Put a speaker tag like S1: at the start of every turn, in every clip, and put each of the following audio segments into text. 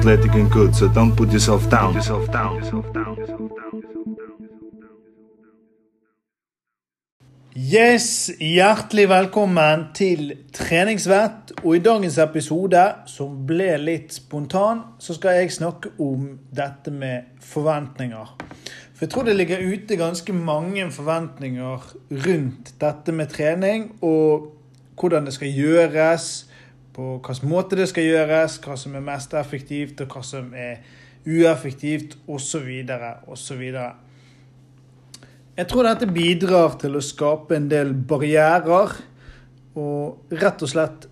S1: athletic and good, so don't put yourself down. Yourself down. Yourself down. Yourself down.
S2: Yes, hjertelig velkommen til Treningsvett. Og i dagens episode, som ble litt spontan, så skal jeg snakke om dette med forventninger. For jeg tror det ligger ute ganske mange forventninger rundt dette med trening, og hvordan det skal gjøres, på hvilken måte det skal gjøres, hva som er mest effektivt, og hva som er ueffektivt, osv., osv. Jeg tror dette bidrar til å skape en del barrierer, og rett og slett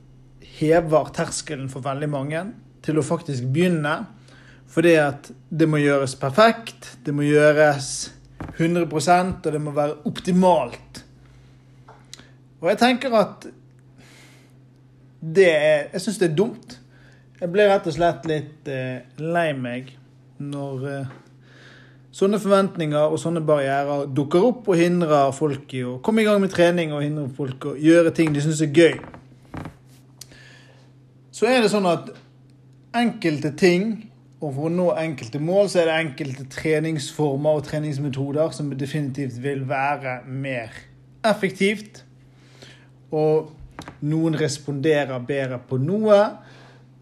S2: hever terskelen for veldig mange til å faktisk begynne. Fordi at det må gjøres perfekt, det må gjøres 100% og det må være optimalt. Og jeg tenker at det er Jeg syns det er dumt. Jeg ble rett og slett litt eh, lei meg når eh, sånne forventninger og sånne barrierer dukker opp og hindrer folk i å komme i gang med trening og hindrer folk å gjøre ting de syns er gøy. Så er det sånn at enkelte ting, og for å nå enkelte mål, så er det enkelte treningsformer og treningsmetoder som definitivt vil være mer effektivt. Og noen responderer bedre på noe,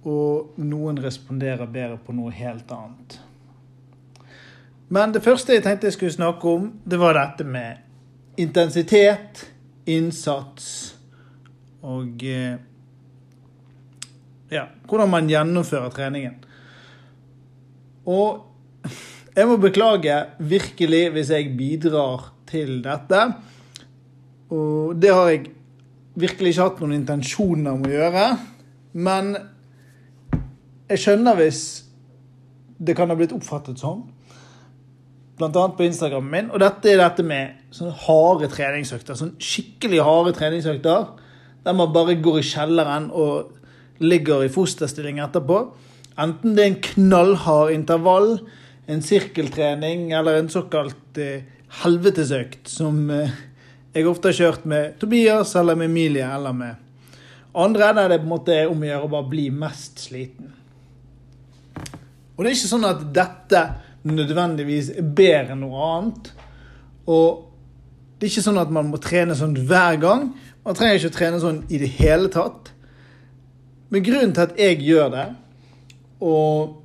S2: og noen responderer bedre på noe helt annet. Men det første jeg tenkte jeg skulle snakke om, det var dette med intensitet, innsats og eh, ja, hvordan man gjennomfører treningen. Og jeg må beklage virkelig hvis jeg bidrar til dette. Og det har jeg virkelig ikke hatt noen intensjoner om å gjøre. Men jeg skjønner hvis det kan ha blitt oppfattet sånn. Blant annet på Instagrammen min. Og dette er dette med sånne harde treningsøkter. Sånn skikkelig harde treningsøkter. Der man bare går i kjelleren og ligger i fosterstilling etterpå. Enten det er en knallhard intervall, en sirkeltrening eller en såkalt eh, helvetesøkt som eh, jeg ofte har kjørt med Tobias eller med Emilie eller med andre, der det på en måte er om å gjøre å bare bli mest sliten. Og det er ikke sånn at dette nødvendigvis er bedre enn noe annet. Og det er ikke sånn at man må trene sånn hver gang. Man trenger ikke å trene sånn i det hele tatt. Men grunnen til at jeg gjør det, og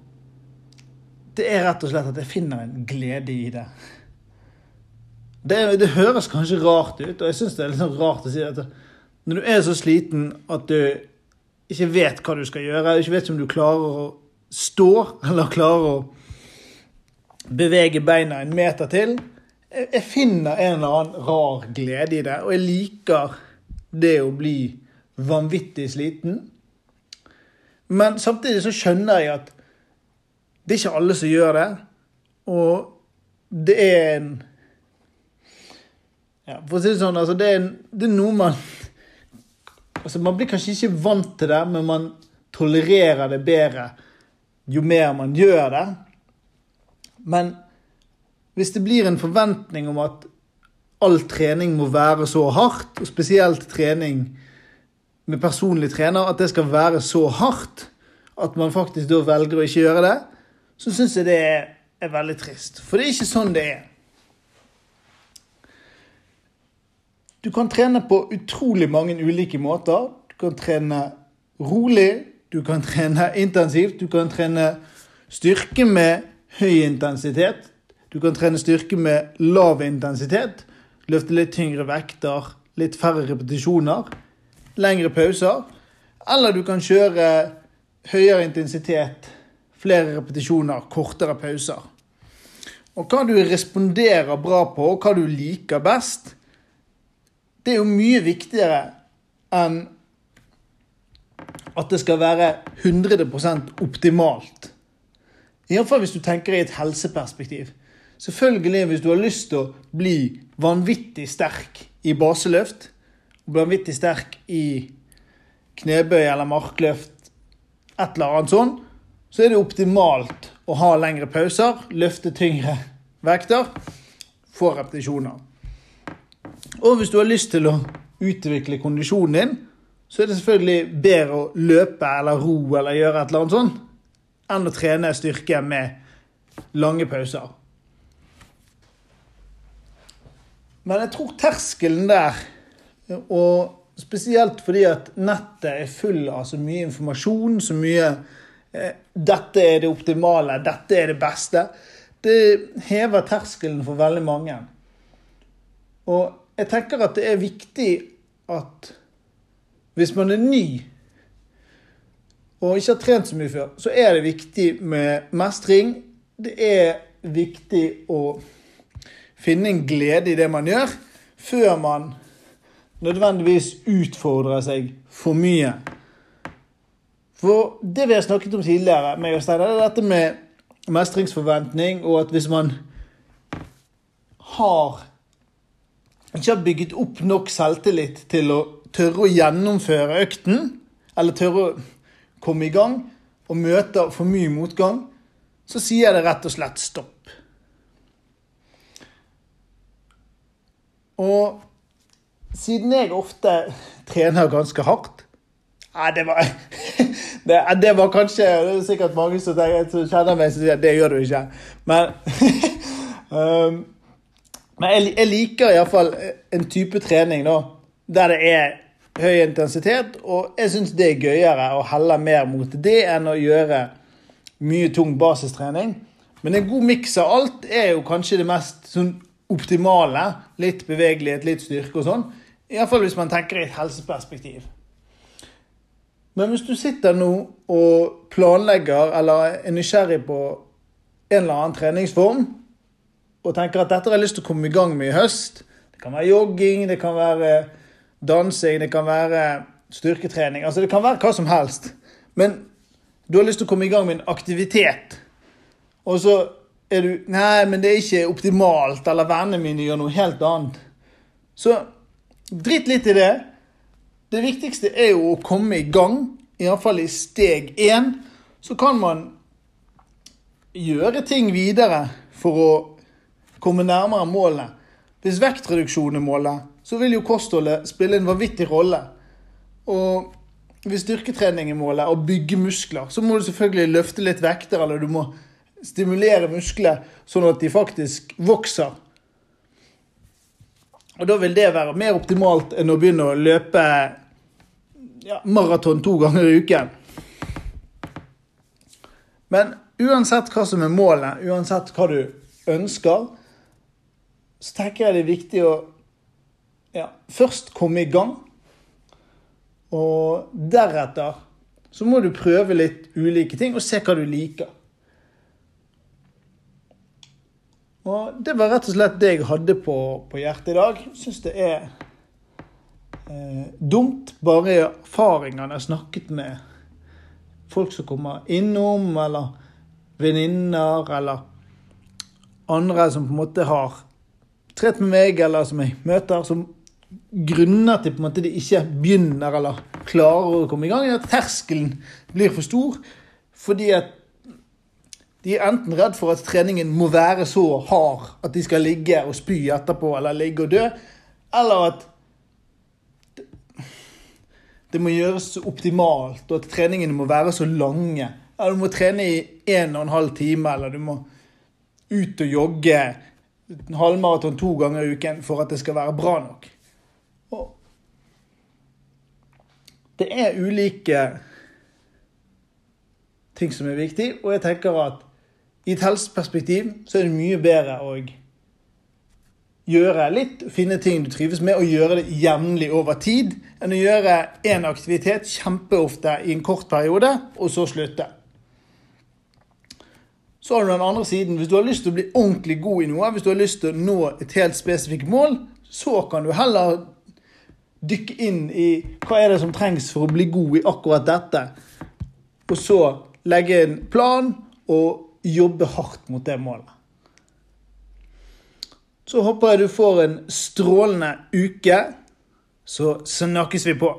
S2: det er rett og slett at jeg finner en glede i det. Det, det høres kanskje rart ut, og jeg syns det er litt sånn rart å si at når du er så sliten at du ikke vet hva du skal gjøre, ikke vet om du klarer å stå eller klarer å bevege beina en meter til. Jeg finner en eller annen rar glede i det, og jeg liker det å bli vanvittig sliten. Men samtidig så skjønner jeg at det er ikke alle som gjør det. Og det er en ja, For å si det sånn, altså det er, det er noe man altså Man blir kanskje ikke vant til det, men man tolererer det bedre jo mer man gjør det. Men hvis det blir en forventning om at all trening må være så hardt, og spesielt trening med personlig trener, at det skal være så hardt at man faktisk da velger å ikke gjøre det, så syns jeg det er, veldig trist. For det er ikke sånn det er. Du kan trene på utrolig mange ulike måter. Du kan trene rolig, du kan trene intensivt, du kan trene styrke med høy intensitet. Du kan trene styrke med lav intensitet. Løfte litt tyngre vekter, litt færre repetisjoner. Lengre pauser. Eller du kan kjøre høyere intensitet, flere repetisjoner, kortere pauser. Og hva du responderer bra på, og hva du liker best, det er jo mye viktigere enn at det skal være 100 optimalt. Iallfall hvis du tenker i et helseperspektiv. Selvfølgelig hvis du har lyst til å bli vanvittig sterk i baseløft, vanvittig sterk i knebøy eller markløft, et eller annet sånn, så er det optimalt å ha lengre pauser, løfte tyngre vekter, få repetisjoner. Og hvis du har lyst til å utvikle kondisjonen din, så er det selvfølgelig bedre å løpe eller ro eller gjøre et eller annet sånt, enn å trene styrke med lange pauser. Men jeg tror terskelen der, og spesielt fordi at nettet er full av så mye informasjon, så mye eh, 'Dette er det optimale. Dette er det beste.' Det hever terskelen for veldig mange. Og jeg tenker at det er viktig at hvis man er ny og ikke har trent så mye før, så er det viktig med mestring. Det er viktig å finne en glede i det man gjør, før man nødvendigvis utfordrer seg for mye. For det vi har snakket om tidligere, meg og Øystein, er dette med mestringsforventning, og at hvis man har ikke har bygget opp nok selvtillit til å tørre å gjennomføre økten, eller tørre å komme i gang, og møter for mye motgang, så sier jeg det rett og slett stopp. Og siden jeg ofte trener ganske hardt Nei, det var det, det, var kanskje Det er sikkert mange som, kjenner meg som sier det gjør du ikke. Men, um, men jeg, jeg liker iallfall en type trening da, der det er høy intensitet, og jeg syns det er gøyere å helle mer mot det enn å gjøre mye tung basistrening. Men en god miks av alt er jo kanskje det mest sånn optimale. Litt bevegelighet, litt styrke og sånn. Iallfall hvis man tenker i et helseperspektiv. Men hvis du sitter nå og planlegger eller er nysgjerrig på en eller annen treningsform, og tenker at dette har jeg lyst til å komme i gang med i høst Det kan være jogging, det kan være dansing, det kan være styrketrening. Altså det kan være hva som helst. Men du har lyst til å komme i gang med en aktivitet, og så er du Nei, men det er ikke optimalt, eller vennene mine gjør noe helt annet. Så drit litt i det. Det viktigste er jo å komme i gang, iallfall i steg én. Så kan man gjøre ting videre for å komme nærmere målet. Hvis vektreduksjon er målet, så vil jo kostholdet spille en vanvittig rolle. Og hvis styrketrening er målet, å bygge muskler, så må du selvfølgelig løfte litt vekter, eller du må stimulere muskler sånn at de faktisk vokser. Og da vil det være mer optimalt enn å begynne å løpe ja, maraton to ganger i uken. Men uansett hva som er målet, uansett hva du ønsker, så tenker jeg det er viktig å ja, først komme i gang. Og deretter så må du prøve litt ulike ting og se hva du liker. Og Det var rett og slett det jeg hadde på, på hjertet i dag. Syns det er eh, dumt, bare erfaringene jeg snakket med folk som kommer innom, eller venninner, eller andre som på en måte har trent med meg, eller som jeg møter, som grunner til på en måte de ikke begynner eller klarer å komme i gang, er at terskelen blir for stor. Fordi at de er enten redd for at treningen må være så hard at de skal ligge og spy etterpå, eller ligge og dø, eller at det må gjøres optimalt, og at treningene må være så lange. Eller du må trene i en og en halv time, eller du må ut og jogge halvmaraton to ganger i uken for at det skal være bra nok. Og det er ulike ting som er viktig, og jeg tenker at i et helseperspektiv så er det mye bedre å gjøre litt, finne ting du trives med, og gjøre det jevnlig over tid, enn å gjøre én aktivitet kjempeofte i en kort periode, og så slutte. Så har du den andre siden. Hvis du har lyst til å bli ordentlig god i noe, hvis du har lyst til å nå et helt spesifikt mål, så kan du heller dykke inn i hva er det som trengs for å bli god i akkurat dette. Og så legge en plan og jobbe hardt mot det målet. Så håper jeg du får en strålende uke. Så snakkes vi på.